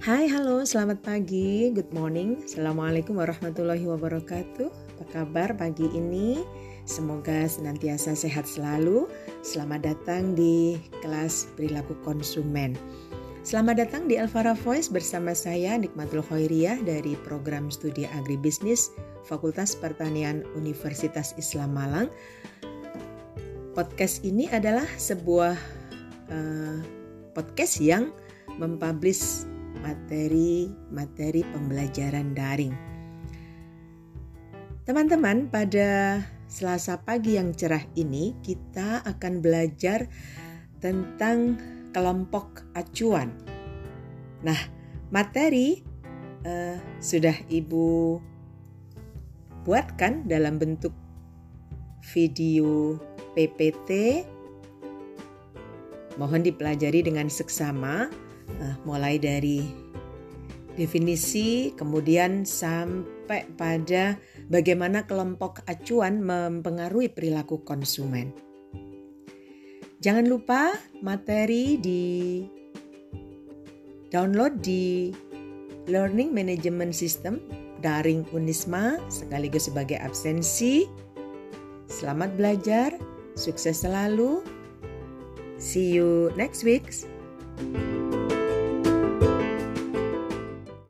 Hai, halo, selamat pagi, good morning, assalamualaikum warahmatullahi wabarakatuh. Apa kabar pagi ini? Semoga senantiasa sehat selalu. Selamat datang di kelas perilaku konsumen. Selamat datang di Alfara Voice bersama saya Nikmatul Khairiyah dari program studi agribisnis Fakultas Pertanian Universitas Islam Malang. Podcast ini adalah sebuah uh, podcast yang mempublish materi-materi pembelajaran daring. Teman-teman, pada Selasa pagi yang cerah ini kita akan belajar tentang kelompok acuan. Nah, materi uh, sudah Ibu buatkan dalam bentuk video PPT. Mohon dipelajari dengan seksama uh, mulai dari definisi kemudian sampai pada bagaimana kelompok acuan mempengaruhi perilaku konsumen. Jangan lupa materi di download di Learning Management System daring Unisma sekaligus sebagai absensi. Selamat belajar, sukses selalu. See you next week.